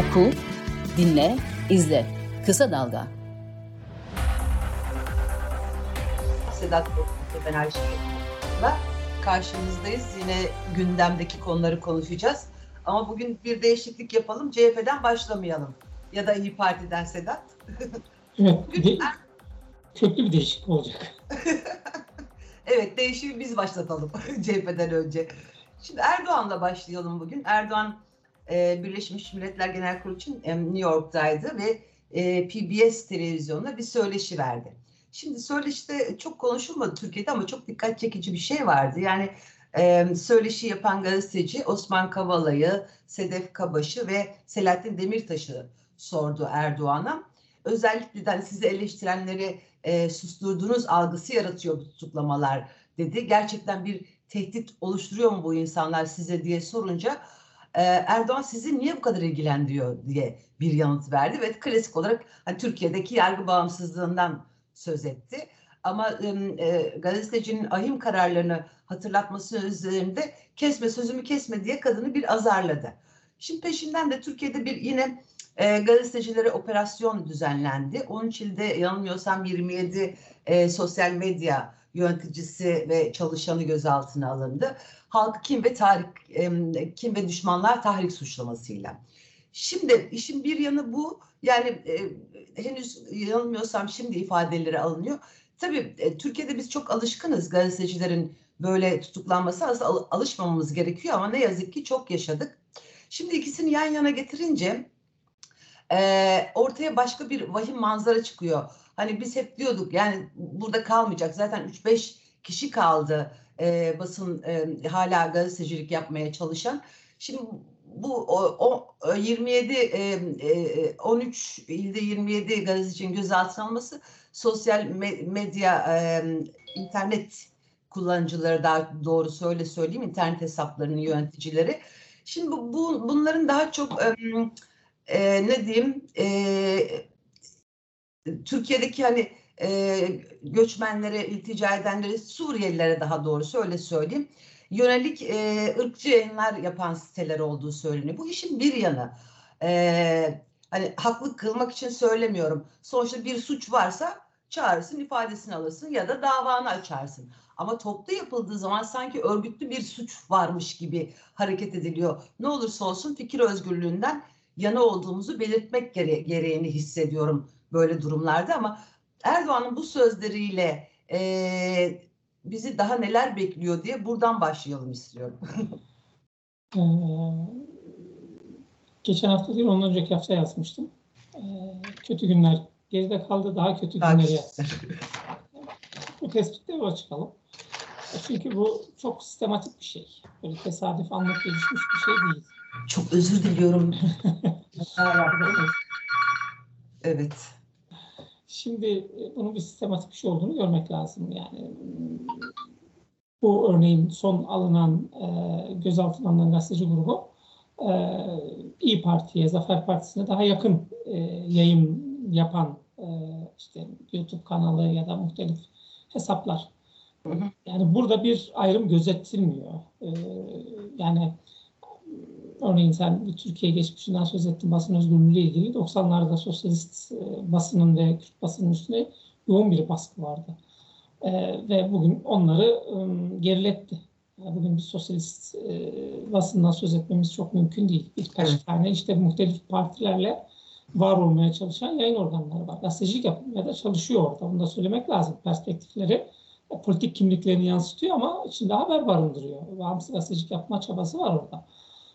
Oku, dinle, izle. Kısa Dalga. Sedat Korkut ben Ayşe karşınızdayız. Yine gündemdeki konuları konuşacağız. Ama bugün bir değişiklik yapalım. CHP'den başlamayalım. Ya da İyi Parti'den Sedat. Evet, bugün de, köklü bir değişiklik olacak. evet, değişimi biz başlatalım CHP'den önce. Şimdi Erdoğan'la başlayalım bugün. Erdoğan e, Birleşmiş Milletler Genel Kurulu için e, New York'taydı ve e, PBS televizyonuna bir söyleşi verdi. Şimdi söyleşide çok konuşulmadı Türkiye'de ama çok dikkat çekici bir şey vardı. Yani e, söyleşi yapan gazeteci Osman Kavala'yı, Sedef Kabaş'ı ve Selahattin Demirtaş'ı sordu Erdoğan'a. Özellikle de hani sizi eleştirenleri e, susturduğunuz algısı yaratıyor bu tutuklamalar dedi. Gerçekten bir tehdit oluşturuyor mu bu insanlar size diye sorunca e, Erdoğan sizi niye bu kadar ilgilendiriyor diye bir yanıt verdi ve klasik olarak hani Türkiye'deki yargı bağımsızlığından söz etti. Ama e, gazetecinin ahim kararlarını hatırlatması üzerinde kesme sözümü kesme diye kadını bir azarladı. Şimdi peşinden de Türkiye'de bir yine e, gazetecilere operasyon düzenlendi. 13 ilde yanılmıyorsam 27 e, sosyal medya yöneticisi ve çalışanı gözaltına alındı. Halk kim ve tahrik, e, kim ve düşmanlar tahrik suçlamasıyla. Şimdi işin bir yanı bu. Yani e, henüz yanılmıyorsam şimdi ifadeleri alınıyor. Tabii e, Türkiye'de biz çok alışkınız gazetecilerin böyle tutuklanması aslında alışmamamız gerekiyor ama ne yazık ki çok yaşadık. Şimdi ikisini yan yana getirince e, ortaya başka bir vahim manzara çıkıyor. Hani biz hep diyorduk yani burada kalmayacak zaten 3-5 kişi kaldı e, basın e, hala gazetecilik yapmaya çalışan. Şimdi bu o, o 27 e, e, 13 ilde 27 gazetecinin gözaltına alınması sosyal medya e, internet kullanıcıları daha doğru söyle söyleyeyim internet hesaplarının yöneticileri. Şimdi bu, bu bunların daha çok e, e, ne diyeyim e, Türkiye'deki hani e, göçmenlere, iltica edenlere, Suriyelilere daha doğrusu öyle söyleyeyim yönelik e, ırkçı yayınlar yapan siteler olduğu söyleniyor. Bu işin bir yanı. E, hani haklı kılmak için söylemiyorum. Sonuçta bir suç varsa çağırırsın, ifadesini alırsın ya da davanı açarsın. Ama toplu yapıldığı zaman sanki örgütlü bir suç varmış gibi hareket ediliyor. Ne olursa olsun fikir özgürlüğünden yana olduğumuzu belirtmek gere gereğini hissediyorum böyle durumlarda ama Erdoğan'ın bu sözleriyle e, bizi daha neler bekliyor diye buradan başlayalım istiyorum. ee, geçen hafta değil ondan önceki hafta yazmıştım. Ee, kötü günler geride kaldı daha kötü daha günleri Bu tespitte yola çıkalım. Çünkü bu çok sistematik bir şey. Böyle tesadüf anlık gelişmiş bir şey değil. Çok özür diliyorum. evet. Şimdi e, bunun bir sistematik bir şey olduğunu görmek lazım. Yani bu örneğin son alınan e, gözaltına alınan gazeteci grubu e, İyi Parti'ye, Zafer Partisi'ne daha yakın e, yayın yapan e, işte YouTube kanalı ya da muhtelif hesaplar. Yani burada bir ayrım gözetilmiyor. E, yani Örneğin sen Türkiye geçmişinden söz ettin basın özgürlüğü ile ilgili 90'larda sosyalist e, basının ve Kürt basının üstüne yoğun bir baskı vardı. E, ve bugün onları geriletti. Bugün bir sosyalist e, basından söz etmemiz çok mümkün değil. Birkaç evet. tane işte muhtelif partilerle var olmaya çalışan yayın organları var. Gazetecilik yapmaya da çalışıyor orada. Bunu da söylemek lazım. Perspektifleri politik kimliklerini yansıtıyor ama içinde haber barındırıyor. Bağımsız gazetecilik yapma çabası var orada.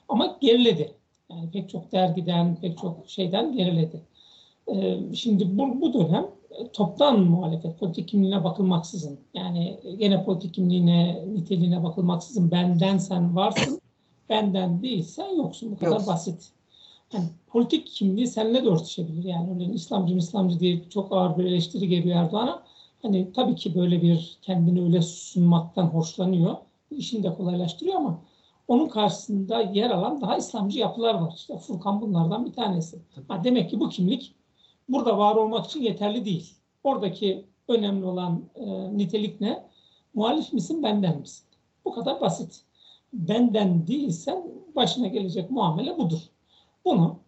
Ama geriledi. Yani pek çok dergiden, pek çok şeyden geriledi. Ee, şimdi bu, bu dönem e, toptan muhalefet, politik kimliğine bakılmaksızın, yani gene politik kimliğine, niteliğine bakılmaksızın benden sen varsın, benden değilsen yoksun. Bu kadar Yok. basit. Yani politik kimliği seninle de örtüşebilir. Yani öyle İslamcı İslamcı diye çok ağır bir eleştiri geliyor Erdoğan'a. Hani tabii ki böyle bir kendini öyle sunmaktan hoşlanıyor. İşini de kolaylaştırıyor ama onun karşısında yer alan daha İslamcı yapılar var. İşte Furkan bunlardan bir tanesi. Ha, demek ki bu kimlik burada var olmak için yeterli değil. Oradaki önemli olan e, nitelik ne? Muhalif misin, benden misin? Bu kadar basit. Benden değilsen başına gelecek muamele budur. Bunu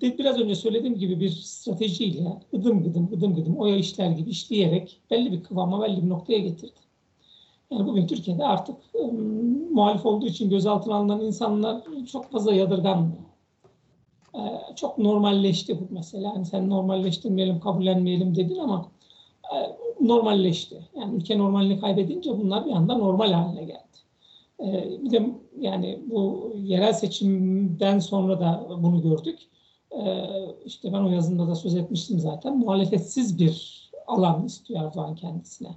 biraz önce söylediğim gibi bir stratejiyle gıdım gıdım gıdım gıdım oya işler gibi işleyerek belli bir kıvama belli bir noktaya getirdi. Yani bugün Türkiye'de artık um, muhalif olduğu için gözaltına alınan insanlar çok fazla yadırganmıyor. Ee, çok normalleşti bu mesela. Yani sen normalleştirmeyelim, kabullenmeyelim dedin ama e, normalleşti. Yani ülke normalini kaybedince bunlar bir anda normal haline geldi. Ee, bir de yani bu yerel seçimden sonra da bunu gördük. Ee, işte ben o yazımda da söz etmiştim zaten. Muhalefetsiz bir alan istiyor Erdoğan kendisine.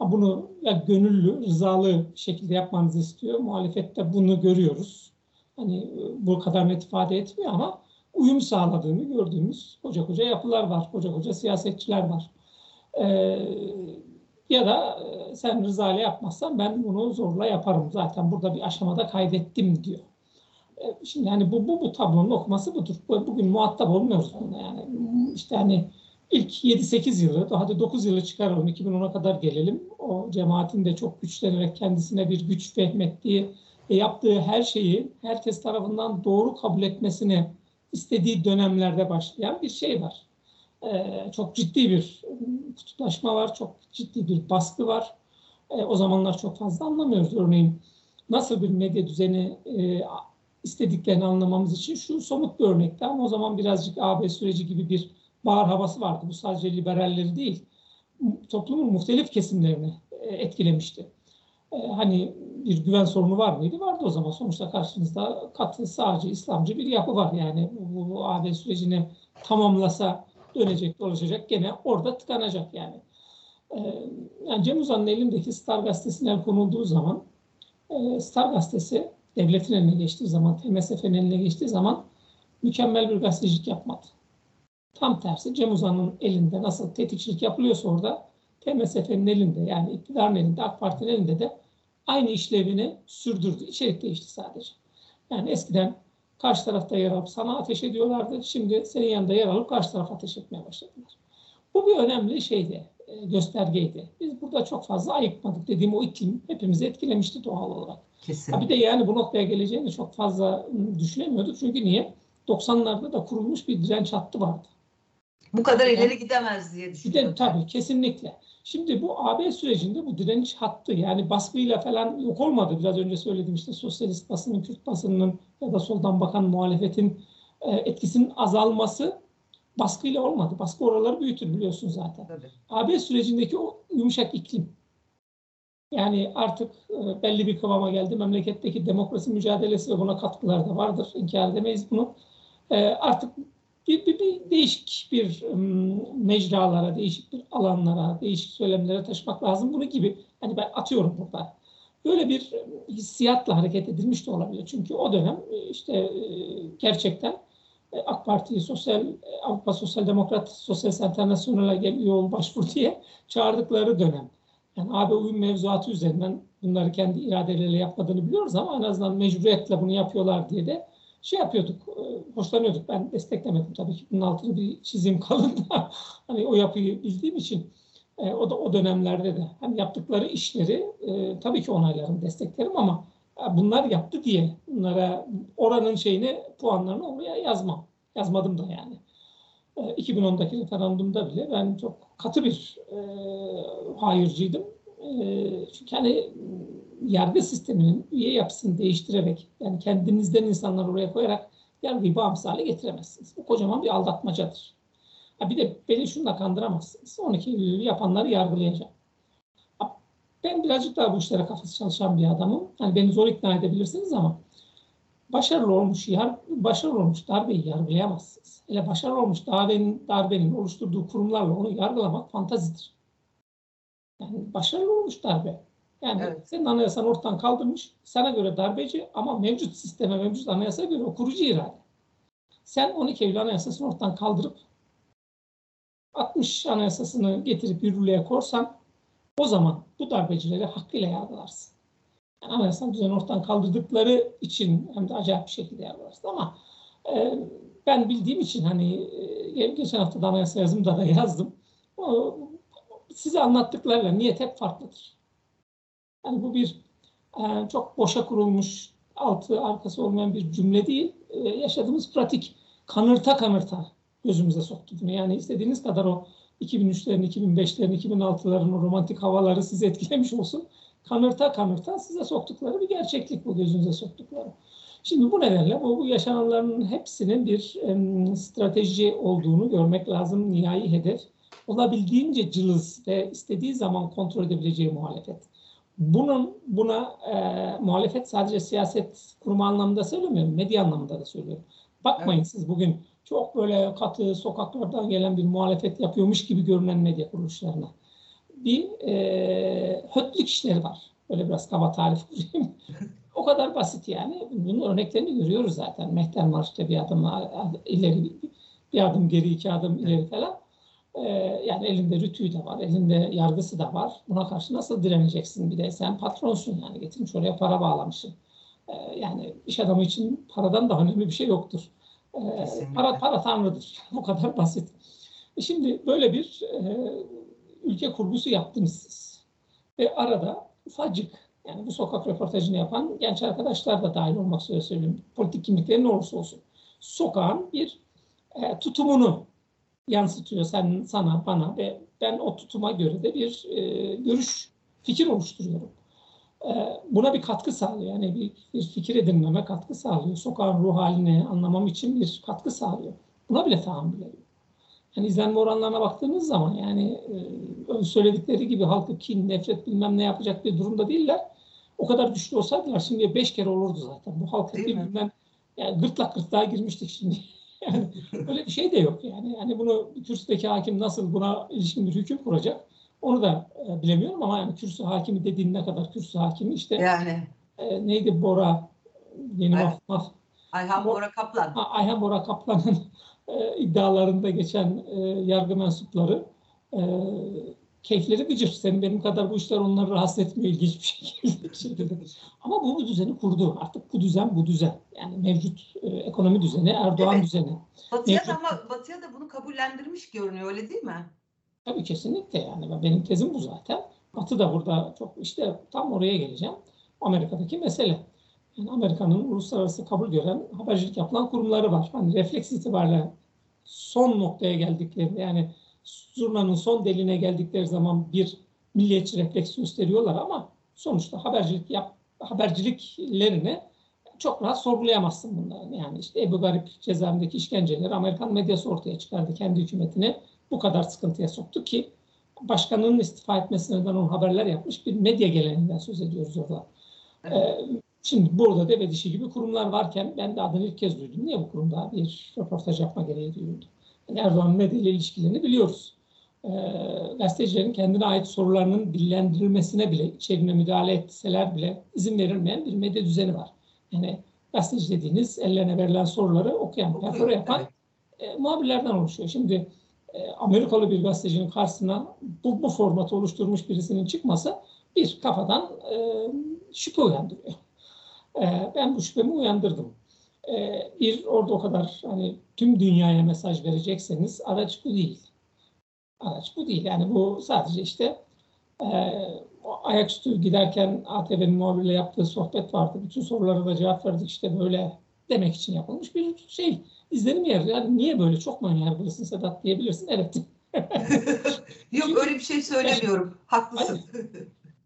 Bunu ya gönüllü, rızalı şekilde yapmanızı istiyor. Muhalefette bunu görüyoruz. Hani bu kadar net ifade etmiyor ama uyum sağladığını gördüğümüz koca koca yapılar var, koca koca siyasetçiler var. Ee, ya da e, sen rıza ile yapmazsan ben bunu zorla yaparım. Zaten burada bir aşamada kaydettim diyor. E, şimdi hani bu, bu, bu tablonun okuması budur. Bugün muhatap olmuyoruz buna yani. İşte hani ilk 7-8 yılı, daha da 9 yılı çıkaralım, 2010'a kadar gelelim. O cemaatin de çok güçlenerek kendisine bir güç fehmettiği ve yaptığı her şeyi herkes tarafından doğru kabul etmesini istediği dönemlerde başlayan bir şey var. Ee, çok ciddi bir kutuplaşma var, çok ciddi bir baskı var. Ee, o zamanlar çok fazla anlamıyoruz. Örneğin nasıl bir medya düzeni e, istediklerini anlamamız için şu somut bir örnekte ama o zaman birazcık AB süreci gibi bir bağır havası vardı. Bu sadece liberalleri değil, toplumun muhtelif kesimlerini e, etkilemişti. E, hani bir güven sorunu var mıydı? Vardı o zaman. Sonuçta karşınızda katı, sağcı, İslamcı bir yapı var. Yani bu, bu AB sürecini tamamlasa dönecek, dolaşacak gene orada tıkanacak yani. E, yani Cem Uzan'ın elindeki Star gazetesine konulduğu zaman Star gazetesi devletin eline geçtiği zaman, TMSF'nin eline geçtiği zaman mükemmel bir gazetecilik yapmadı. Tam tersi Cem Uzan'ın elinde nasıl tetikçilik yapılıyorsa orada TMSF'nin elinde yani iktidarın elinde, AK Parti'nin elinde de aynı işlevini sürdürdü. İçerik değişti sadece. Yani eskiden karşı tarafta yer alıp sana ateş ediyorlardı. Şimdi senin yanında yer alıp karşı tarafa ateş etmeye başladılar. Bu bir önemli şeydi, e, göstergeydi. Biz burada çok fazla ayıkmadık. Dediğim o iklim hepimizi etkilemişti doğal olarak. Kesinlikle. bir de yani bu noktaya geleceğini çok fazla ıı, düşünemiyorduk. Çünkü niye? 90'larda da kurulmuş bir direnç hattı vardı. Bu kadar ileri gidemez diye düşünüyorum. Tabii kesinlikle. Şimdi bu AB sürecinde bu direniş hattı yani baskıyla falan yok olmadı. Biraz önce söyledim işte sosyalist basının, Kürt basınının ya da soldan bakan muhalefetin e, etkisinin azalması baskıyla olmadı. Baskı oraları büyütür biliyorsun zaten. Tabii. AB sürecindeki o yumuşak iklim. Yani artık e, belli bir kıvama geldi. Memleketteki demokrasi mücadelesi ve buna katkılar da vardır. İnkar edemeyiz bunu. E, artık bir, bir, bir değişik bir mecralara, değişik bir alanlara, değişik söylemlere taşımak lazım. Bunu gibi hani ben atıyorum burada. Böyle bir hissiyatla hareket edilmiş de olabilir. Çünkü o dönem işte gerçekten AK Parti, Sosyal Avrupa Sosyal Demokrat Sosyal Internasyonel'e gel üye ol başvur diye çağırdıkları dönem. Yani AB uyum mevzuatı üzerinden bunları kendi iradeleriyle yapmadığını biliyoruz ama en azından mecburiyetle bunu yapıyorlar diye de şey yapıyorduk, e, hoşlanıyorduk. Ben desteklemedim tabii ki. Bunun altını bir çizim kalın da hani o yapıyı bildiğim için e, o da o dönemlerde de hani yaptıkları işleri e, tabii ki onaylarım, desteklerim ama e, bunlar yaptı diye bunlara oranın şeyini, puanlarını oraya yazmam. Yazmadım da yani. E, 2010'daki referandumda bile ben çok katı bir e, hayırcıydım. E, çünkü hani yargı sisteminin üye yapısını değiştirerek yani kendinizden insanlar oraya koyarak yargıyı bağımsız hale getiremezsiniz. Bu kocaman bir aldatmacadır. Ha bir de beni şunla kandıramazsınız. 12 Eylül'ü yapanları yargılayacağım. Ben birazcık daha bu işlere kafası çalışan bir adamım. Yani beni zor ikna edebilirsiniz ama başarılı olmuş yar, başarılı olmuş darbeyi yargılayamazsınız. Hele başarılı olmuş darbenin, darbenin oluşturduğu kurumlarla onu yargılamak fantazidir. Yani başarılı olmuş darbe. Yani evet. senin anayasan ortadan kaldırmış, sana göre darbeci ama mevcut sisteme, mevcut anayasaya göre o kurucu irade. Sen 12 Eylül anayasasını ortadan kaldırıp 60 anayasasını getirip yürürlüğe korsan o zaman bu darbecileri hakkıyla yargılarsın. Yani anayasal düzeni ortadan kaldırdıkları için hem de acayip bir şekilde yargılarsın ama e, ben bildiğim için hani e, geçen hafta da anayasa yazımda da yazdım. O, size anlattıklarıyla niyet hep farklıdır. Yani bu bir e, çok boşa kurulmuş, altı arkası olmayan bir cümle değil. E, yaşadığımız pratik. kanırta kanırta gözümüze soktu. Yani istediğiniz kadar o 2003'lerin, 2005'lerin, 2006'ların o romantik havaları sizi etkilemiş olsun. Kanırta kanırta size soktukları bir gerçeklik bu gözünüze soktukları. Şimdi bu nedenle bu, bu yaşananların hepsinin bir e, strateji olduğunu görmek lazım. Nihai hedef olabildiğince cılız ve istediği zaman kontrol edebileceği muhalefet. Bunun buna e, muhalefet sadece siyaset kurumu anlamında söylemiyorum, medya anlamında da söylüyorum. Bakmayın evet. siz bugün çok böyle katı sokaklardan gelen bir muhalefet yapıyormuş gibi görünen medya kuruluşlarına. Bir e, hötlük işleri var. Böyle biraz kaba tarif kurayım. o kadar basit yani. Bunun örneklerini görüyoruz zaten. Mehter Marş'ta bir adım ileri, bir adım geri, iki adım ileri falan. Ee, yani elinde rütüğü de var, elinde yargısı da var. Buna karşı nasıl direneceksin? Bir de sen patronsun yani getirmiş oraya para bağlamışsın. Ee, yani iş adamı için paradan da önemli bir şey yoktur. Ee, para, para tanrıdır. Bu kadar basit. E şimdi böyle bir e, ülke kurgusu yaptınız siz. Ve arada ufacık yani bu sokak röportajını yapan genç arkadaşlar da dahil olmak üzere söyleyeyim. Politik kimlikleri ne olursa olsun. Sokağın bir e, tutumunu yansıtıyor sen sana bana ve ben o tutuma göre de bir e, görüş fikir oluşturuyorum. E, buna bir katkı sağlıyor. Yani bir, bir fikir edinmeme katkı sağlıyor. Sokağın ruh halini anlamam için bir katkı sağlıyor. Buna bile tahammül ediyor. Yani izlenme oranlarına baktığımız zaman yani e, söyledikleri gibi halkı kin, nefret bilmem ne yapacak bir durumda değiller. O kadar güçlü olsaydılar şimdi beş kere olurdu zaten. Bu halk birbirinden yani gırtlak gırtlağa girmiştik şimdi. Yani öyle bir şey de yok yani. Yani bunu kürsüdeki hakim nasıl buna ilişkin bir hüküm kuracak onu da e, bilemiyorum ama yani kürsü hakimi dediğin ne kadar kürsü hakimi işte yani e, neydi Bora yeni Ay, maf, Ayhan Bora Kaplan. Ayhan Bora Kaplan'ın e, iddialarında geçen e, yargı mensupları e, keyifleri gıcır. Senin benim kadar bu işler onları rahatsız etmiyor ilginç bir şekilde. Ama bu, bu düzeni kurdu. Artık bu düzen bu düzen. Yani mevcut e, ekonomi düzeni, Erdoğan Evet. düzeni. Batı'ya mevcut- da ama Batı'ya da bunu kabullendirmiş görünüyor öyle değil mi? Tabii kesinlikle yani. Ben- Benim tezim bu zaten. Batı da burada çok işte tam oraya geleceğim. Amerika'daki mesele. Yani Amerika'nın uluslararası kabul gören habercilik yapılan kurumları var. Hani refleks itibariyle son noktaya geldiklerinde yani zurnanın son deline geldikleri zaman bir milliyetçi refleks gösteriyorlar ama sonuçta habercilik yap, haberciliklerini çok rahat sorgulayamazsın bunları. Yani işte Ebu Garip cezaevindeki işkenceleri Amerikan medyası ortaya çıkardı. Kendi hükümetini bu kadar sıkıntıya soktu ki başkanının istifa etmesine neden olan haberler yapmış bir medya geleneğinden söz ediyoruz orada. Ee, şimdi burada deve dişi gibi kurumlar varken ben de adını ilk kez duydum. Niye bu kurumda bir röportaj yapma gereği duyuldu? Yani Erdoğan'ın medya ile ilişkilerini biliyoruz. Ee, gazetecilerin kendine ait sorularının dillendirilmesine bile, içeriğine müdahale etseler bile izin verilmeyen bir medya düzeni var. Yani gazeteci dediğiniz ellerine verilen soruları okuyan, perfora yapan e, muhabirlerden oluşuyor. Şimdi e, Amerikalı bir gazetecinin karşısına bu, bu formatı oluşturmuş birisinin çıkması bir kafadan e, şüphe uyandırıyor. E, ben bu şüphemi uyandırdım. E, bir orada o kadar hani tüm dünyaya mesaj verecekseniz araç bu değil. Araç bu değil. Yani bu sadece işte e, ayaküstü giderken ATV'nin muhabirle yaptığı sohbet vardı. Bütün sorulara da cevap verdik işte böyle demek için yapılmış bir şey. İzlenim yer. Yani niye böyle çok mu yargılısın Sedat diyebilirsin. Evet. Yok öyle bir şey söylemiyorum. Haklısın.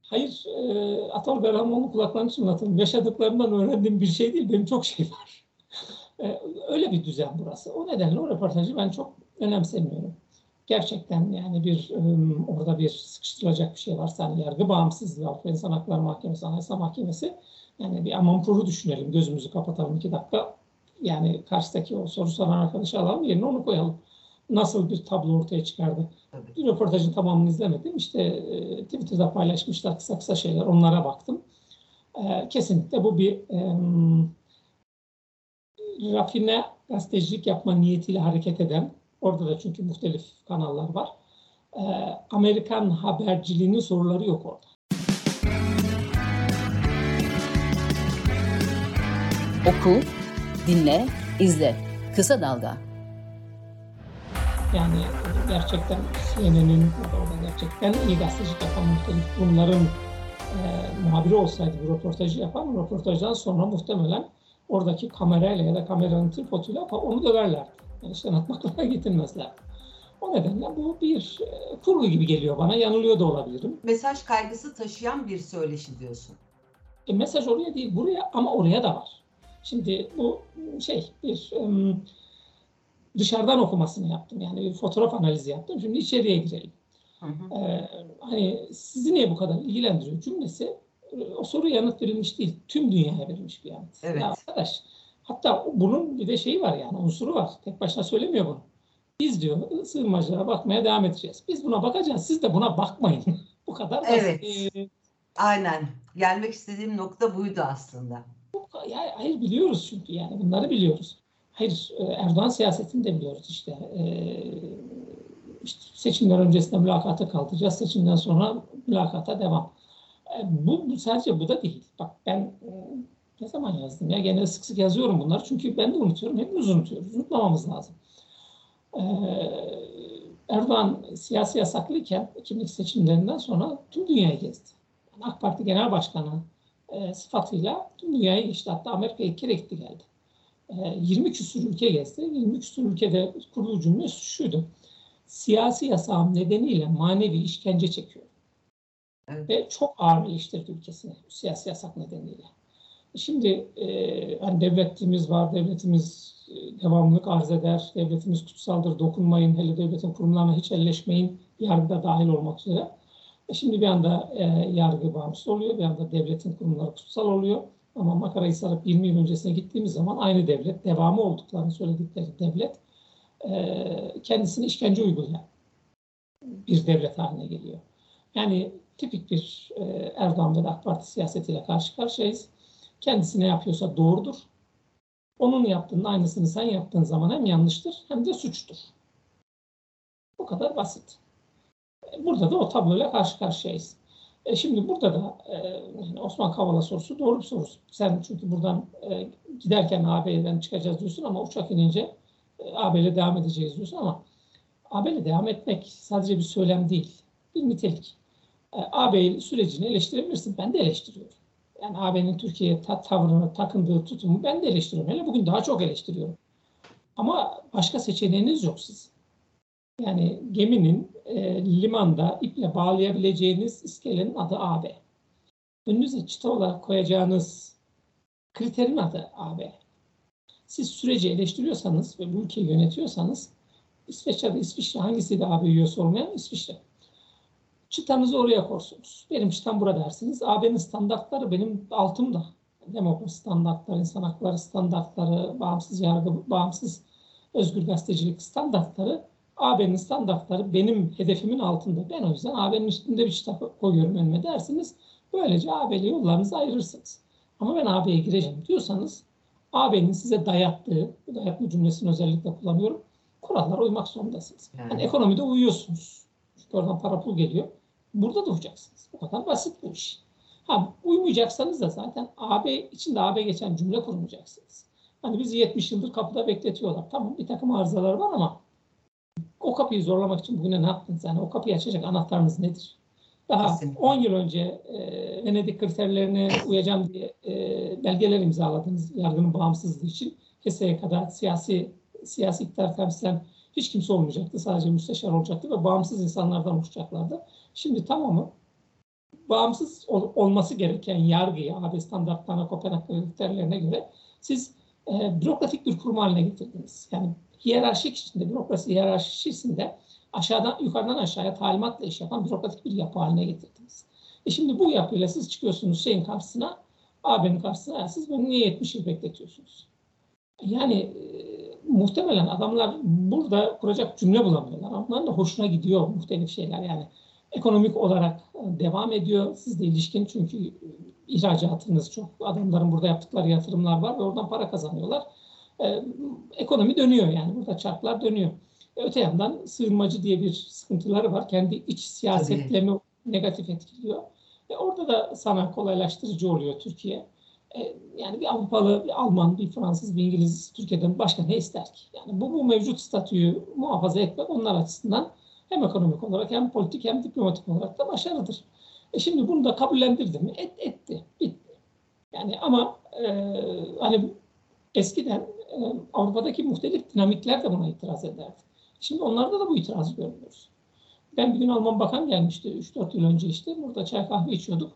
Hayır, e, Atol Berhamoğlu kulaklarını çınlatın. Yaşadıklarımdan öğrendiğim bir şey değil. Benim çok şey var. E, öyle bir düzen burası. O nedenle o röportajı ben çok önemsemiyorum. Gerçekten yani bir orada bir sıkıştırılacak bir şey varsa hani yargı bağımsızlığı, Avrupa İnsan Hakları Mahkemesi, Anayasa Mahkemesi yani bir amanpuru düşünelim. Gözümüzü kapatalım iki dakika. Yani karşıdaki o soru soran arkadaşı alalım yerine onu koyalım. Nasıl bir tablo ortaya çıkardı? Tabii. Röportajın tamamını izlemedim. İşte e, Twitter'da paylaşmışlar kısa kısa şeyler. Onlara baktım. E, kesinlikle bu bir e, rafine gazetecilik yapma niyetiyle hareket eden, orada da çünkü muhtelif kanallar var. E, Amerikan haberciliğinin soruları yok orada. Oku, dinle, izle. Kısa Dalga. Yani gerçekten CNN'in orada gerçekten iyi gazetecilik yapan muhtelif kurumların e, muhabiri olsaydı bu röportajı yapan röportajdan sonra muhtemelen oradaki kamerayla ya da kameranın tripoduyla onu döverlerdi. Yani işten atmakla getirmezler. O nedenle bu bir e, kurgu gibi geliyor bana. Yanılıyor da olabilirim. Mesaj kaygısı taşıyan bir söyleşi diyorsun. E, mesaj oraya değil buraya ama oraya da var. Şimdi bu şey bir um, dışarıdan okumasını yaptım. Yani bir fotoğraf analizi yaptım. Şimdi içeriye girelim. Hı hı. Ee, hani sizi niye bu kadar ilgilendiriyor cümlesi o soru yanıt verilmiş değil. Tüm dünyaya verilmiş bir yanıt. Evet. Ya arkadaş hatta bunun bir de şeyi var yani unsuru var. Tek başına söylemiyor bunu. Biz diyor sığınmacılara bakmaya devam edeceğiz. Biz buna bakacağız. Siz de buna bakmayın. bu kadar basit. Evet. Aynen. Gelmek istediğim nokta buydu aslında. Ya, hayır biliyoruz çünkü yani bunları biliyoruz. Hayır e, Erdoğan siyasetini de biliyoruz işte. Ee, işte seçimler öncesinde mülakata kaldıracağız. Seçimden sonra mülakata devam. E, bu, bu sadece bu da değil. Bak ben e, ne zaman yazdım ya? Genelde sık sık yazıyorum bunları. Çünkü ben de unutuyorum. Hepimiz unutuyoruz. Unutmamamız lazım. Ee, Erdoğan siyasi yasaklıyken 2002 seçimlerinden sonra tüm dünyayı gezdi. AK Parti Genel Başkanı e, sıfatıyla tüm dünyayı geçti. Hatta Amerika'ya iki kere gitti geldi. E, 20 küsur ülke gezdi. 20 küsur ülkede kurduğu cümle şuydu. Siyasi yasağım nedeniyle manevi işkence çekiyor. Ve çok ağır eleştirdi ülkesini siyasi yasak nedeniyle. Şimdi e, hani devletimiz var, devletimiz e, devamlılık arz eder, devletimiz kutsaldır, dokunmayın, hele devletin kurumlarına hiç elleşmeyin, yargıda dahil olmak üzere. E şimdi bir anda e, yargı bağımsız oluyor, bir anda devletin kurumları kutsal oluyor. Ama makarayı sarıp 20 yıl öncesine gittiğimiz zaman aynı devlet, devamı olduklarını söyledikleri devlet e, kendisine işkence uygulayan bir devlet haline geliyor. Yani tipik bir e, Erdoğan AK Parti siyasetiyle karşı karşıyayız. Kendisi ne yapıyorsa doğrudur. Onun yaptığının aynısını sen yaptığın zaman hem yanlıştır hem de suçtur. Bu kadar basit. Burada da o tabloyla karşı karşıyayız. E şimdi burada da e, Osman Kavala sorusu doğru bir soru. Sen çünkü buradan e, giderken AB'den çıkacağız diyorsun ama uçak inince e, AB ile devam edeceğiz diyorsun ama AB ile devam etmek sadece bir söylem değil. Bir nitelik. E, AB sürecini eleştirebilirsin. Ben de eleştiriyorum. Yani AB'nin Türkiye'ye ta tavrını, takındığı tutumu ben de eleştiriyorum. Hele bugün daha çok eleştiriyorum. Ama başka seçeneğiniz yok siz. Yani geminin e, limanda iple bağlayabileceğiniz iskelenin adı AB. Önünüze çıta olarak koyacağınız kriterin adı AB. Siz süreci eleştiriyorsanız ve bu ülkeyi yönetiyorsanız İsveç ya da İsviçre hangisiydi AB üyesi olmayan İsviçre. Çıtanızı oraya korsunuz. Benim çıtam burada dersiniz. AB'nin standartları benim altımda. Demokrasi standartları, insan hakları standartları, bağımsız yargı, bağımsız özgür gazetecilik standartları AB'nin standartları benim hedefimin altında. Ben o yüzden AB'nin üstünde bir kitap koyuyorum önüme dersiniz. Böylece AB'li yollarınızı ayırırsınız. Ama ben AB'ye gireceğim diyorsanız AB'nin size dayattığı, bu dayatma cümlesini özellikle kullanıyorum, kurallara uymak zorundasınız. Yani, yani ekonomide uyuyorsunuz. Çünkü oradan para pul geliyor. Burada da. Bu kadar basit bu iş. Ha, uymayacaksanız da zaten AB içinde AB geçen cümle kurmayacaksınız. Hani bizi 70 yıldır kapıda bekletiyorlar. Tamam bir takım arızalar var ama o kapıyı zorlamak için bugüne ne yaptınız? Yani o kapıyı açacak anahtarınız nedir? Daha Kesinlikle. 10 yıl önce e, Venedik kriterlerine uyacağım diye e, belgeler imzaladınız yargının bağımsızlığı için. Keseye kadar siyasi siyasi iktidar temsilen hiç kimse olmayacaktı. Sadece müsteşar olacaktı ve bağımsız insanlardan oluşacaklardı. Şimdi tamamı bağımsız ol, olması gereken yargıyı AB standartlarına, Kopenhag kriterlerine göre siz e, bürokratik bir kurum haline getirdiniz. Yani hiyerarşik içinde, bürokrasi hiyerarşisinde aşağıdan yukarıdan aşağıya talimatla iş yapan bürokratik bir yapı haline getirdiniz. E şimdi bu yapıyla siz çıkıyorsunuz şeyin karşısına, AB'nin karşısına, siz bunu niye 70 yıl bekletiyorsunuz? Yani e, muhtemelen adamlar burada kuracak cümle bulamıyorlar. Onların da hoşuna gidiyor muhtelif şeyler yani. Ekonomik olarak devam ediyor sizle ilişkin çünkü ihracatınız çok. Adamların burada yaptıkları yatırımlar var ve oradan para kazanıyorlar. Ee, ekonomi dönüyor yani burada çarklar dönüyor. E, öte yandan sığınmacı diye bir sıkıntıları var. Kendi iç siyasetlerini negatif etkiliyor. Ve orada da sana kolaylaştırıcı oluyor Türkiye. E, yani bir Avrupalı, bir Alman, bir Fransız, bir İngiliz Türkiye'den başka ne ister ki? Yani bu, bu mevcut statüyü muhafaza etmek onlar açısından hem ekonomik olarak hem politik hem diplomatik olarak da başarıdır. E şimdi bunu da kabullendirdi mi? Et, etti. Bitti. Yani ama e, hani eskiden e, Avrupa'daki muhtelif dinamikler de buna itiraz ederdi. Şimdi onlarda da bu itirazı görmüyoruz. Ben bir gün Alman bakan gelmişti 3-4 yıl önce işte. Burada çay kahve içiyorduk.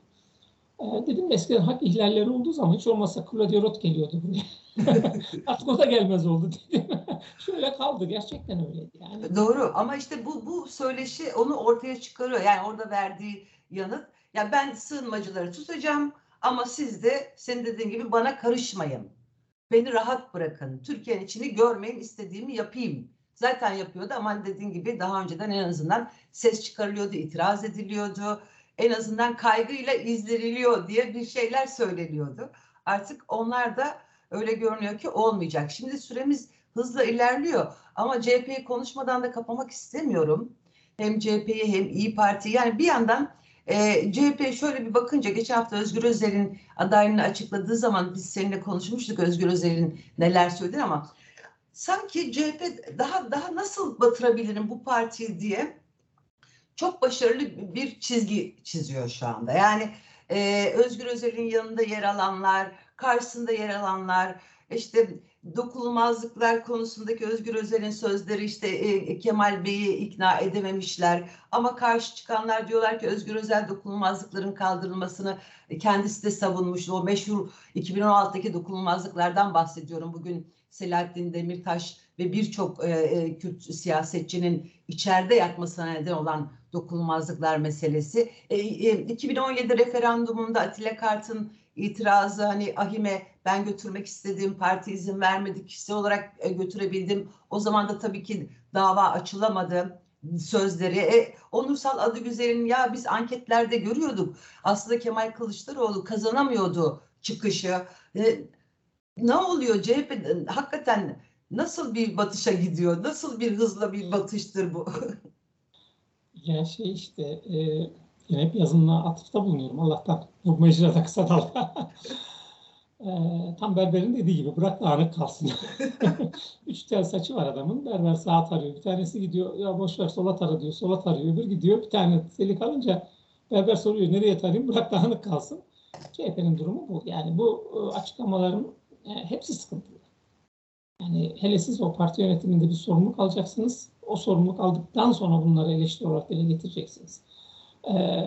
E, dedim eskiden hak ihlalleri olduğu zaman hiç olmazsa Claudia Roth geliyordu buraya. Artık o da gelmez oldu dedim. Şöyle kaldı. Gerçekten öyleydi. Yani. Doğru ama işte bu bu söyleşi onu ortaya çıkarıyor. Yani orada verdiği yanıt. Ya ben sığınmacıları tutacağım ama siz de senin dediğin gibi bana karışmayın. Beni rahat bırakın. Türkiye'nin içini görmeyin, istediğimi yapayım. Zaten yapıyordu ama dediğin gibi daha önceden en azından ses çıkarılıyordu, itiraz ediliyordu. En azından kaygıyla izleniliyor diye bir şeyler söyleniyordu. Artık onlar da öyle görünüyor ki olmayacak. Şimdi süremiz hızla ilerliyor ama CHP'yi konuşmadan da kapamak istemiyorum. Hem CHP'yi hem İyi Parti'yi yani bir yandan e, CHP şöyle bir bakınca geçen hafta Özgür Özel'in adaylığını açıkladığı zaman biz seninle konuşmuştuk Özgür Özel'in neler söyledi ama sanki CHP daha daha nasıl batırabilirim bu partiyi diye çok başarılı bir çizgi çiziyor şu anda. Yani e, Özgür Özel'in yanında yer alanlar, karşısında yer alanlar, işte dokunulmazlıklar konusundaki Özgür Özel'in sözleri işte e, Kemal Bey'i ikna edememişler. Ama karşı çıkanlar diyorlar ki Özgür Özel dokunulmazlıkların kaldırılmasını kendisi de savunmuş. O meşhur 2016'daki dokunulmazlıklardan bahsediyorum. Bugün Selahattin Demirtaş ve birçok e, e, Kürt siyasetçinin içeride yatmasına neden olan dokunulmazlıklar meselesi. E, e, 2017 referandumunda Atilla Kart'ın itirazı hani ahime ben götürmek istediğim parti izin vermedi kişisel olarak e, götürebildim. O zaman da tabii ki dava açılamadı sözleri. E, Onursal adı güzelin ya biz anketlerde görüyorduk. Aslında Kemal Kılıçdaroğlu kazanamıyordu çıkışı. E, ne oluyor CHP hakikaten nasıl bir batışa gidiyor? Nasıl bir hızla bir batıştır bu? ya şey işte e, yine hep yazımla atıfta bulunuyorum Allah'tan. Bu mecrada kısa dalga. e, tam berberin dediği gibi bırak dağınık kalsın. Üç tel saçı var adamın. Berber sağa tarıyor. Bir tanesi gidiyor ya boş ver sola tara diyor. Sola tarıyor. Öbür gidiyor. Bir tane seli kalınca berber soruyor nereye tarayayım? Bırak dağınık kalsın. CHP'nin durumu bu. Yani bu e, açıklamaların e, hepsi sıkıntılı. Yani hele siz o parti yönetiminde bir sorumluluk alacaksınız. O sorumluluk aldıktan sonra bunları eleştiri olarak dile getireceksiniz. Ee,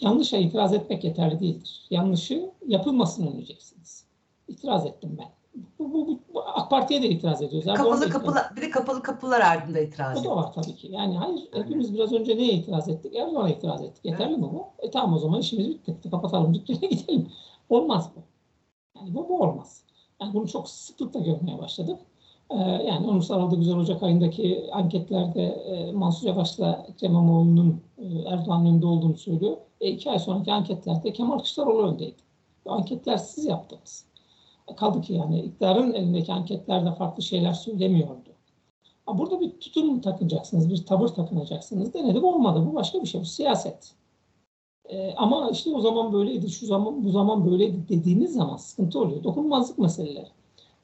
yanlışa itiraz etmek yeterli değildir. Yanlışı yapılmasını önleyeceksiniz. İtiraz ettim ben. Bu, bu, bu AK Parti'ye de itiraz ediyoruz. Kapalı kapılar, bir de kapalı kapılar ardında itiraz O da var tabii ki. Yani hayır, hepimiz biraz önce neye itiraz ettik? Erdoğan'a itiraz ettik. Yeterli evet. mi bu? E tamam o zaman işimiz bitti. Kapatalım dükkana gidelim. Olmaz bu. Yani bu, bu olmaz. Yani bunu çok sıklıkla görmeye başladık. Ee, yani Onursal Güzel Ocak ayındaki anketlerde e, Mansur Yavaş'la Ekrem İmamoğlu'nun e, Erdoğan'ın önünde olduğunu söylüyor. E, iki ay sonraki anketlerde Kemal Kılıçdaroğlu öndeydi. Bu anketler siz yaptınız. E, kaldı ki yani iktidarın elindeki anketlerde farklı şeyler söylemiyordu. Burada bir tutum takınacaksınız, bir tavır takınacaksınız. Denedik olmadı. Bu başka bir şey. Bu siyaset. E, ama işte o zaman böyleydi, şu zaman bu zaman böyleydi dediğiniz zaman sıkıntı oluyor. Dokunulmazlık meseleleri.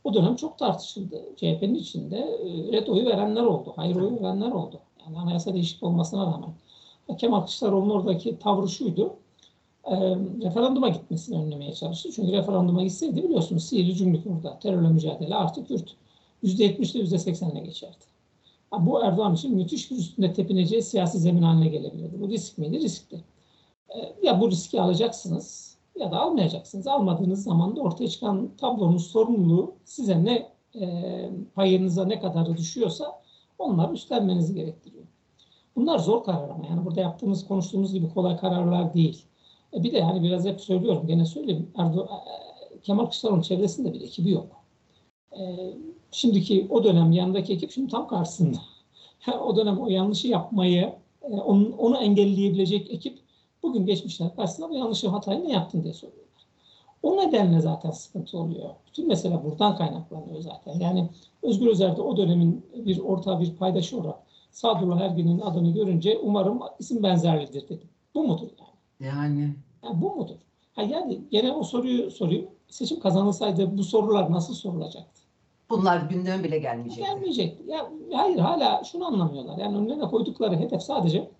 O dönem çok tartışıldı. CHP'nin içinde e, red oyu verenler oldu, hayır oyu verenler oldu. Yani anayasa değişiklik olmasına rağmen. Kemal Kılıçdaroğlu'nun oradaki tavrı şuydu. E, referanduma gitmesini önlemeye çalıştı. Çünkü referanduma gitseydi biliyorsunuz sihirli cümlük orada. Terörle mücadele artık Kürt. %70'de %80'le geçerdi. Bu Erdoğan için müthiş bir üstünde tepineceği siyasi zemin haline gelebilirdi. Bu risk miydi? Riskti. E, ya bu riski alacaksınız ya da almayacaksınız. Almadığınız zaman da ortaya çıkan tablonun sorumluluğu size ne e, payınıza ne kadar düşüyorsa onları üstlenmenizi gerektiriyor. Bunlar zor karar ama yani burada yaptığımız, konuştuğumuz gibi kolay kararlar değil. E bir de yani biraz hep söylüyorum, gene söyleyeyim. Erdo e, Kemal Kılıçdaroğlu'nun çevresinde bir ekibi yok. E, şimdiki o dönem yanındaki ekip şimdi tam karşısında. o dönem o yanlışı yapmayı, e, onu, onu engelleyebilecek ekip Bugün geçmişler karşısında bu yanlışı hatayı ne yaptın diye soruyorlar. O nedenle zaten sıkıntı oluyor. Bütün mesele buradan kaynaklanıyor zaten. Yani Özgür Özel'de o dönemin bir orta bir paydaşı olarak Sadullah Ergin'in adını görünce umarım isim benzerlidir dedim. Bu mudur yani? Yani. yani bu mudur? Ha yani gene o soruyu sorayım. Seçim kazanılsaydı bu sorular nasıl sorulacaktı? Bunlar gündeme bile gelmeyecekti. Gelmeyecekti. Ya, hayır hala şunu anlamıyorlar. Yani önlerine koydukları hedef sadece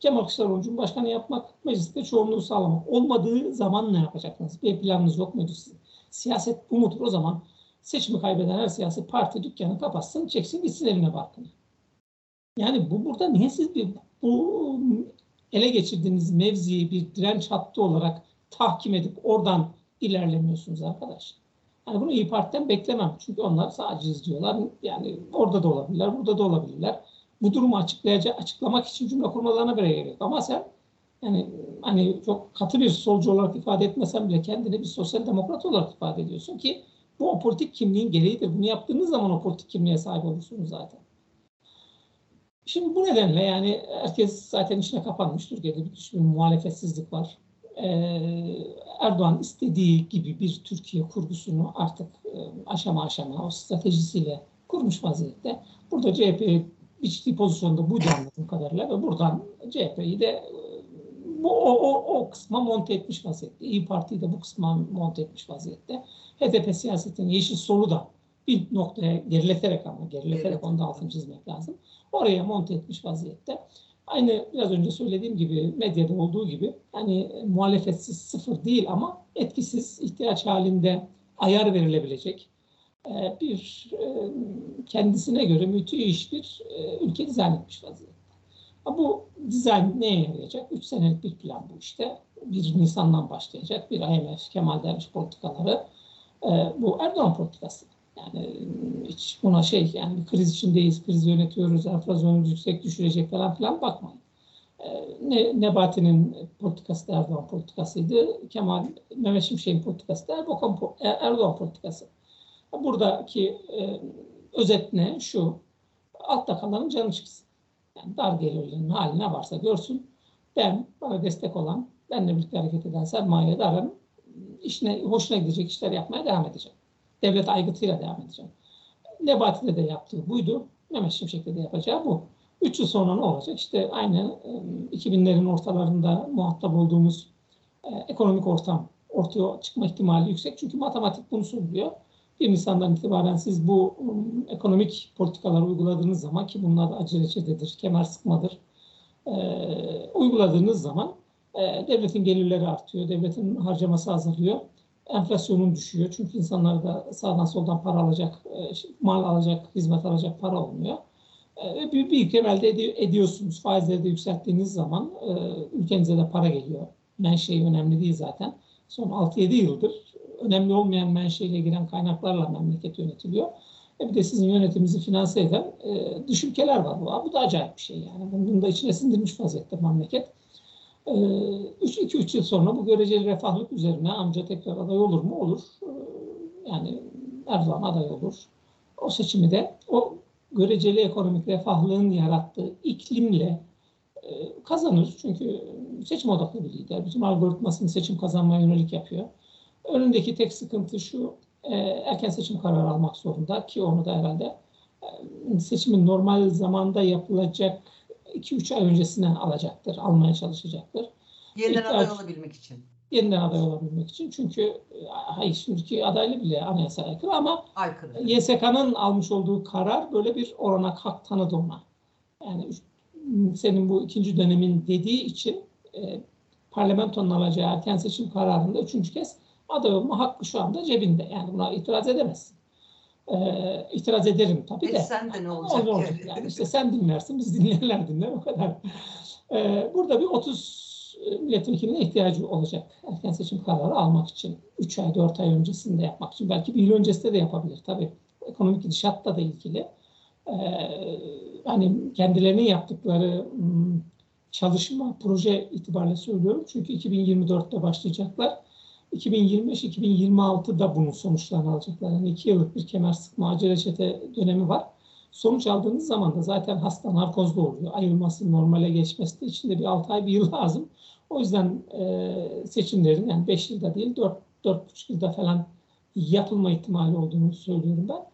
Kemal Kılıçdaroğlu Cumhurbaşkanı yapmak, mecliste çoğunluğu sağlamak. Olmadığı zaman ne yapacaksınız? Bir planınız yok muydu sizin? Siyaset bu mudur? O zaman seçimi kaybeden her siyasi parti dükkanı kapatsın, çeksin gitsin evine barkına. Yani bu burada niye siz bir bu ele geçirdiğiniz mevziyi bir direnç hattı olarak tahkim edip oradan ilerlemiyorsunuz arkadaş. Yani bunu İyi Parti'den beklemem. Çünkü onlar sadece izliyorlar. Yani orada da olabilirler, burada da olabilirler. Bu durumu açıklayacak, açıklamak için cümle kurmalarına bile gerek. Ama sen yani hani çok katı bir solcu olarak ifade etmesen bile kendini bir sosyal demokrat olarak ifade ediyorsun ki bu o politik kimliğin gereğidir. Bunu yaptığınız zaman o politik kimliğe sahip olursunuz zaten. Şimdi bu nedenle yani herkes zaten içine kapanmış. Türkiye'de bir, bir muhalefetsizlik var. Ee, Erdoğan istediği gibi bir Türkiye kurgusunu artık e, aşama aşama o stratejisiyle kurmuş vaziyette. Burada CHP biçtiği pozisyonda buydu anladığım kadarıyla ve buradan CHP'yi de e, bu o, o, o kısma monte etmiş vaziyette. İyi Parti'yi de bu kısma monte etmiş vaziyette. HDP siyasetinin yeşil solu da bir noktaya gerileterek ama gerileterek evet. onu da altını çizmek lazım. Oraya monte etmiş vaziyette. Aynı biraz önce söylediğim gibi medyada olduğu gibi hani muhalefetsiz sıfır değil ama etkisiz ihtiyaç halinde ayar verilebilecek bir e, kendisine göre müthiş bir e, ülke dizayn etmiş vaziyette. Bu dizayn neye yarayacak? Üç senelik bir plan bu işte. Bir Nisan'dan başlayacak bir IMF, Kemal Derviş politikaları. Bu Erdoğan politikası. Yani hiç buna şey yani bir kriz içindeyiz, kriz yönetiyoruz, enflasyonumuz yüksek düşürecek falan filan bakmayın. Ne, Nebati'nin politikası da Erdoğan politikasıydı. Kemal Mehmet Şimşek'in politikası da Erdoğan politikası. Buradaki e, özet ne? Şu. Altta kalanın canı çıksın. Yani dar gelirlerin hali ne varsa görsün. Ben, bana destek olan, benimle birlikte hareket eden sermayedarın işine, hoşuna gidecek işler yapmaya devam edeceğim. Devlet aygıtıyla devam edeceğim. Nebati'de de yaptığı buydu. Mehmet Şimşek'te de yapacağı bu. Üç yıl sonra ne olacak? İşte aynı 2000'lerin ortalarında muhatap olduğumuz e, ekonomik ortam ortaya çıkma ihtimali yüksek. Çünkü matematik bunu söylüyor. 1 Nisan'dan itibaren siz bu um, ekonomik politikaları uyguladığınız zaman ki bunlar reçetedir, kemer sıkmadır, e, uyguladığınız zaman e, devletin gelirleri artıyor, devletin harcaması azalıyor, enflasyonun düşüyor. Çünkü insanlar da sağdan soldan para alacak, e, mal alacak, hizmet alacak para olmuyor. E, bir, bir elde ed- ediyorsunuz. Faizleri de yükselttiğiniz zaman e, ülkenize de para geliyor. Menşei önemli değil zaten. Son 6-7 yıldır önemli olmayan menşeyle giren kaynaklarla memleket yönetiliyor. E bir de sizin yönetiminizi finanse eden e, dış ülkeler var. Bu, bu da acayip bir şey yani. Bunu da içine sindirmiş vaziyette memleket. 2-3 e, yıl sonra bu göreceli refahlık üzerine amca tekrar aday olur mu? Olur. E, yani Erdoğan aday olur. O seçimi de o göreceli ekonomik refahlığın yarattığı iklimle e, kazanır. Çünkü seçim odaklı bir lider. Bütün algoritmasını seçim kazanmaya yönelik yapıyor. Önündeki tek sıkıntı şu, e, erken seçim kararı almak zorunda ki onu da herhalde e, seçimin normal zamanda yapılacak 2-3 ay öncesinden alacaktır, almaya çalışacaktır. Yeniden İhtiyaç, aday olabilmek için. Yeniden aday olabilmek için. Çünkü e, hayır şimdiki adaylı bile anayasaya aykırı ama aykırı. YSK'nın almış olduğu karar böyle bir oranak hak tanıdı ona. Yani senin bu ikinci dönemin dediği için e, parlamentonun alacağı erken seçim kararında üçüncü kez olma hakkı şu anda cebinde. Yani buna itiraz edemezsin. Ee, itiraz ederim tabii e de. sen de ne olacak? Ne olacak yani? İşte sen dinlersin, biz dinleyenler dinler o kadar. Ee, burada bir 30 e, milletvekiline ihtiyacı olacak erken seçim kararı almak için. 3 ay, 4 ay öncesinde yapmak için. Belki bir yıl öncesinde de yapabilir tabii. Ekonomik gidişatla da ilgili. Ee, hani kendilerinin yaptıkları hmm, çalışma, proje itibariyle söylüyorum. Çünkü 2024'te başlayacaklar 2025-2026'da bunun sonuçlarını alacaklar. Yani iki yıllık bir kemer sıkma acele reçete dönemi var. Sonuç aldığınız zaman da zaten hasta narkozda oluyor. Ayılması, normale geçmesi de içinde bir 6 ay, bir yıl lazım. O yüzden e, seçimlerin yani 5 yılda değil 4 4,5 yılda falan yapılma ihtimali olduğunu söylüyorum ben.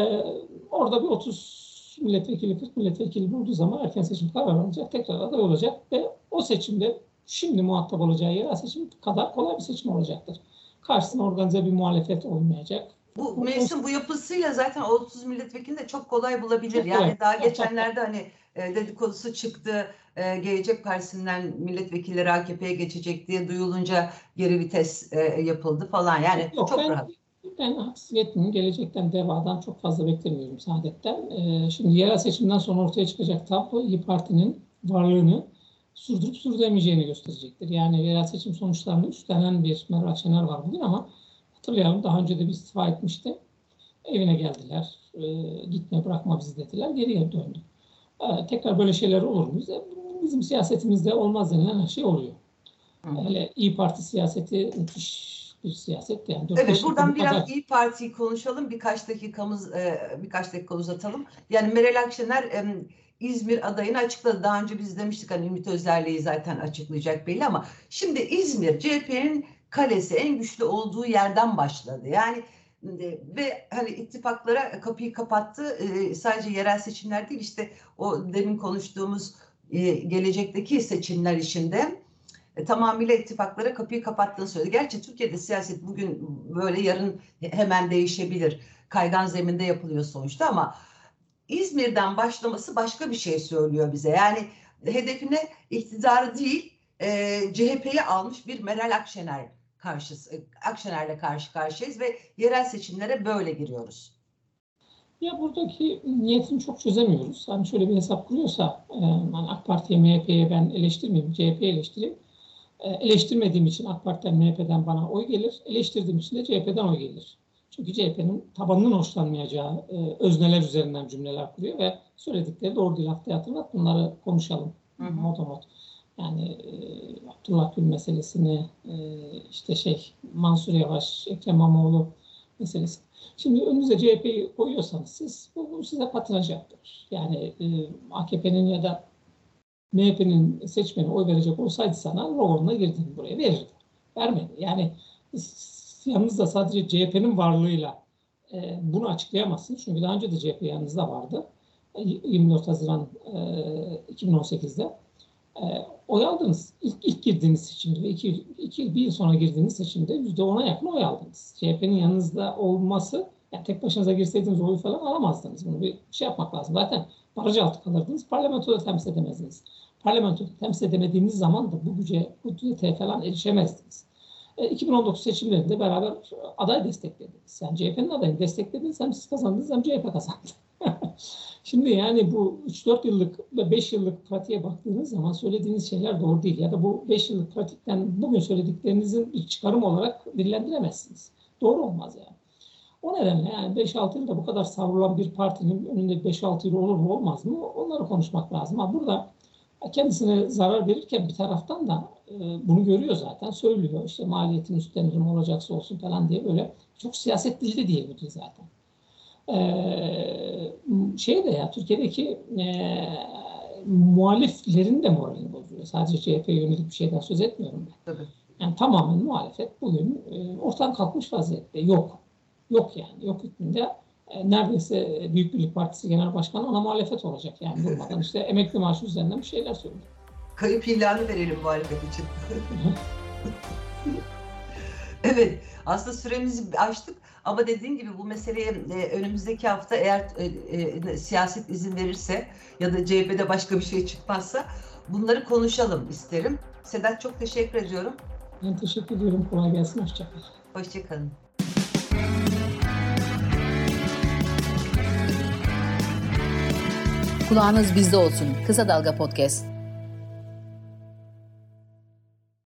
E, orada bir 30 milletvekili, 40 milletvekili bulduğu zaman erken seçim karar alacak, tekrar aday olacak ve o seçimde şimdi muhatap olacağı yerel seçim kadar kolay bir seçim olacaktır. Karşısına organize bir muhalefet olmayacak. Bu mevsim bu yapısıyla zaten 30 milletvekili de çok kolay bulabilir. Çok yani kolay. daha geçenlerde hani e, dedikodusu çıktı. E, Gelecek Partisi'nden milletvekilleri AKP'ye geçecek diye duyulunca geri vites e, yapıldı falan. Yani Yok, çok ben, rahat. ben haksızlık etmeyeyim. Gelecekten devadan çok fazla beklemiyorum Saadet'ten. Ee, şimdi yerel seçimden sonra ortaya çıkacak tablo İyi Parti'nin varlığını sürdürüp sürdüremeyeceğini gösterecektir. Yani yerel seçim sonuçlarını üstlenen bir Meral Akşener var bugün ama hatırlayalım daha önce de bir istifa etmişti. Evine geldiler. E, gitme bırakma bizi dediler. Geriye döndü. E, tekrar böyle şeyler olur mu? Bizim siyasetimizde olmaz denilen şey oluyor. Hele İyi Parti siyaseti müthiş bir siyaset yani. Evet buradan biraz kadar... İyi Parti'yi konuşalım. Birkaç dakikamız e, birkaç dakika uzatalım. Yani Meral Akşener İzmir adayını açıkladı. Daha önce biz demiştik hani Ümit Özerli'yi zaten açıklayacak belli ama şimdi İzmir CHP'nin kalesi en güçlü olduğu yerden başladı. Yani ve hani ittifaklara kapıyı kapattı. sadece yerel seçimler değil işte o demin konuştuğumuz gelecekteki seçimler içinde e, tamamıyla ittifaklara kapıyı kapattığını söyledi. Gerçi Türkiye'de siyaset bugün böyle yarın hemen değişebilir. Kaygan zeminde yapılıyor sonuçta ama İzmir'den başlaması başka bir şey söylüyor bize. Yani hedefine iktidarı değil e, CHP'yi almış bir Meral Akşener karşısı, Akşener'le karşı karşıyayız ve yerel seçimlere böyle giriyoruz. Ya buradaki niyetini çok çözemiyoruz. Hani şöyle bir hesap kuruyorsa e, AK Parti'ye, MHP'ye ben eleştirmeyeyim, CHP'ye eleştireyim. E, eleştirmediğim için AK Parti'den, MHP'den bana oy gelir. Eleştirdiğim için de CHP'den oy gelir. Çünkü CHP'nin tabanının hoşlanmayacağı e, özneler üzerinden cümleler kuruyor ve söyledikleri doğru değil haftaya hatırlat bunları konuşalım. Hı hı. Motomot. Yani e, Abdullah Gül meselesini, e, işte şey Mansur Yavaş, Ekrem İmamoğlu meselesi. Şimdi önünüze CHP'yi koyuyorsanız siz bu, bu size patinaj yaptırır. Yani e, AKP'nin ya da MHP'nin seçmeni oy verecek olsaydı sana Rogon'la girdin buraya verirdi. Vermedi. Yani yanınızda sadece CHP'nin varlığıyla e, bunu açıklayamazsınız. Çünkü daha önce de CHP yanınızda vardı. 24 Haziran e, 2018'de e, oy aldınız. İlk, ilk girdiğiniz seçimde ve iki, iki, bir yıl sonra girdiğiniz seçimde %10'a yakın oy aldınız. CHP'nin yanınızda olması yani tek başınıza girseydiniz oy falan alamazdınız. Bunu bir şey yapmak lazım. Zaten baraj altı kalırdınız. Parlamentoda temsil edemezdiniz. Parlamentoda temsil edemediğiniz zaman da bu güce, bu güce falan erişemezdiniz. 2019 e, seçimlerinde beraber aday desteklediniz. Yani CHP'nin adayını desteklediniz hem siz kazandınız hem CHP kazandı. Şimdi yani bu 3-4 yıllık ve 5 yıllık pratiğe baktığınız zaman söylediğiniz şeyler doğru değil. Ya da bu 5 yıllık pratikten bugün söylediklerinizin bir çıkarım olarak dillendiremezsiniz. Doğru olmaz yani. O nedenle yani 5-6 yılda bu kadar savrulan bir partinin önünde 5-6 yıl olur mu olmaz mı onları konuşmak lazım. Ama burada kendisine zarar verirken bir taraftan da bunu görüyor zaten söylüyor işte maliyetin üstlenirim olacaksa olsun falan diye böyle çok siyaset dili değil bu zaten. Ee, şey de ya Türkiye'deki e, muhaliflerin de moralini bozuyor. Sadece CHP'ye yönelik bir şeyden söz etmiyorum ben. Tabii. Yani tamamen muhalefet bugün e, ortadan kalkmış vaziyette. Yok. Yok yani. Yok hükmünde e, neredeyse Büyük Birlik Partisi Genel Başkanı ona muhalefet olacak. Yani durmadan işte emekli maaşı üzerinden bir şeyler söylüyor. Kayıp ilanı verelim muhalefet için. evet. Aslında süremizi açtık ama dediğim gibi bu meseleye e, önümüzdeki hafta eğer e, e, siyaset izin verirse ya da CHP'de başka bir şey çıkmazsa bunları konuşalım isterim. Sedat çok teşekkür ediyorum. Ben teşekkür ediyorum. Kolay gelsin. Hoşçakalın. Hoşçakalın. Kulağınız bizde olsun. Kısa Dalga Podcast.